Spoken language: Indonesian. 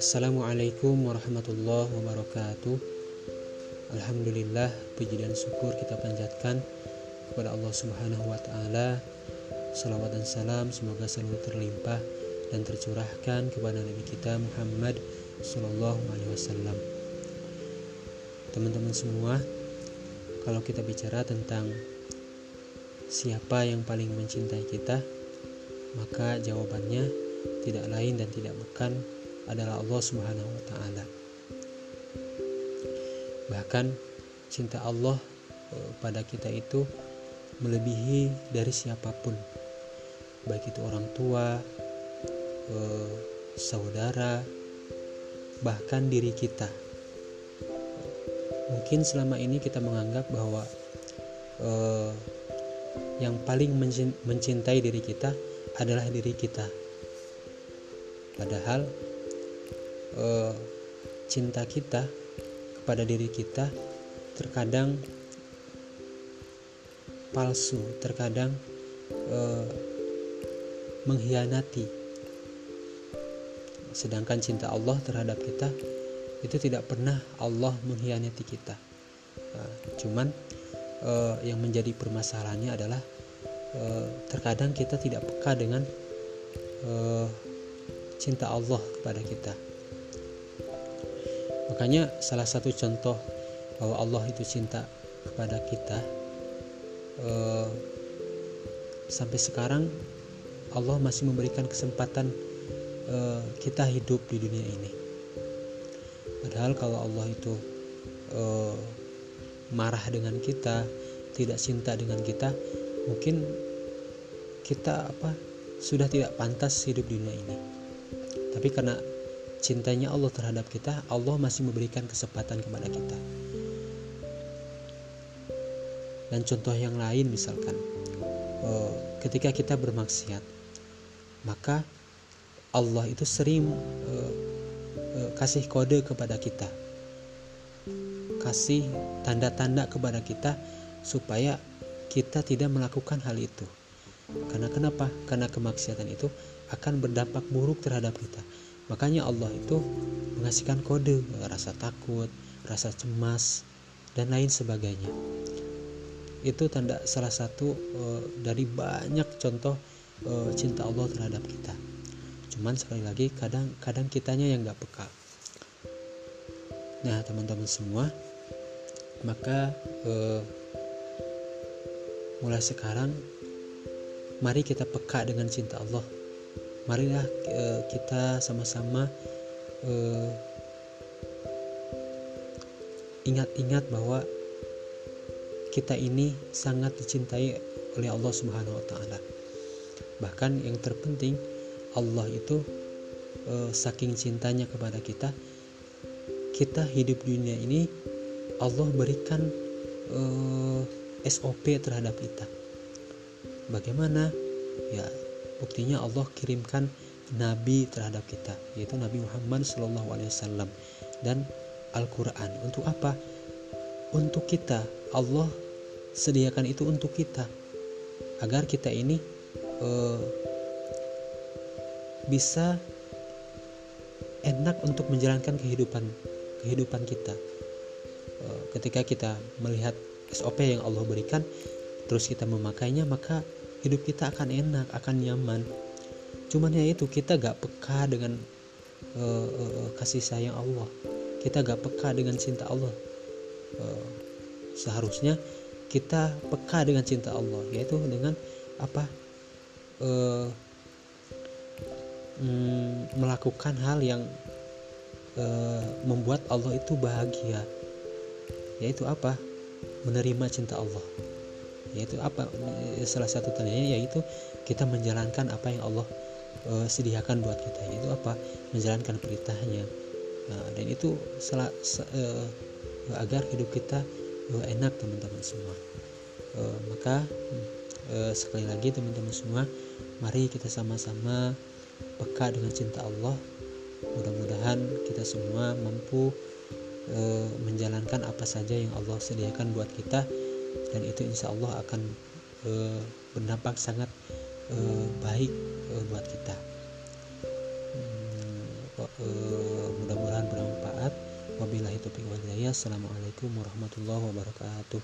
Assalamualaikum warahmatullahi wabarakatuh Alhamdulillah puji dan syukur kita panjatkan kepada Allah Subhanahu wa taala. Salawat dan salam semoga selalu terlimpah dan tercurahkan kepada Nabi kita Muhammad Sallallahu Alaihi Wasallam. Teman-teman semua, kalau kita bicara tentang siapa yang paling mencintai kita, maka jawabannya tidak lain dan tidak bukan adalah Allah Subhanahu wa taala. Bahkan cinta Allah eh, pada kita itu melebihi dari siapa pun. Baik itu orang tua, eh, saudara, bahkan diri kita. Mungkin selama ini kita menganggap bahwa eh, yang paling mencintai diri kita adalah diri kita. Padahal uh, cinta kita kepada diri kita terkadang palsu, terkadang uh, mengkhianati. Sedangkan cinta Allah terhadap kita itu tidak pernah Allah mengkhianati kita. Uh, cuman uh, yang menjadi permasalahannya adalah uh, terkadang kita tidak peka dengan uh, cinta Allah kepada kita. Makanya salah satu contoh bahwa Allah itu cinta kepada kita eh, sampai sekarang Allah masih memberikan kesempatan eh, kita hidup di dunia ini. Padahal kalau Allah itu eh, marah dengan kita, tidak cinta dengan kita, mungkin kita apa sudah tidak pantas hidup di dunia ini. Tapi karena cintanya Allah terhadap kita, Allah masih memberikan kesempatan kepada kita. Dan contoh yang lain misalkan, eh, ketika kita bermaksiat, maka Allah itu sering eh, eh, kasih kode kepada kita, kasih tanda-tanda kepada kita supaya kita tidak melakukan hal itu. Karena kenapa? Karena kemaksiatan itu akan berdampak buruk terhadap kita Makanya Allah itu mengasihkan kode rasa takut, rasa cemas dan lain sebagainya. Itu tanda salah satu uh, dari banyak contoh uh, cinta Allah terhadap kita. Cuman sekali lagi kadang kadang kitanya yang nggak peka. Nah teman-teman semua, maka uh, mulai sekarang mari kita peka dengan cinta Allah marilah uh, kita sama-sama uh, ingat-ingat bahwa kita ini sangat dicintai oleh Allah Subhanahu wa taala. Bahkan yang terpenting Allah itu uh, saking cintanya kepada kita, kita hidup dunia ini Allah berikan uh, SOP terhadap kita. Bagaimana? Ya, buktinya Allah kirimkan nabi terhadap kita yaitu Nabi Muhammad Wasallam dan Al-Quran untuk apa untuk kita Allah sediakan itu untuk kita agar kita ini uh, bisa enak untuk menjalankan kehidupan kehidupan kita ketika kita melihat SOP yang Allah berikan terus kita memakainya maka hidup kita akan enak akan nyaman. Cuman ya itu kita gak peka dengan uh, uh, kasih sayang Allah. Kita gak peka dengan cinta Allah. Uh, seharusnya kita peka dengan cinta Allah yaitu dengan apa? Uh, mm, melakukan hal yang uh, membuat Allah itu bahagia yaitu apa? Menerima cinta Allah. Yaitu apa? Salah satu tandanya yaitu kita menjalankan apa yang Allah uh, sediakan buat kita. Yaitu apa? Menjalankan perintahnya. Nah, dan itu salah uh, agar hidup kita uh, enak teman-teman semua. Uh, maka uh, sekali lagi teman-teman semua mari kita sama-sama peka dengan cinta Allah. Mudah-mudahan kita semua mampu menjalankan apa saja yang Allah sediakan buat kita dan itu insya Allah akan e, berdampak sangat uh, baik uh, buat kita. Hmm, uh, mudah-mudahan bermanfaat. Wabillahi taufiq wal hidayah. Assalamualaikum warahmatullahi wabarakatuh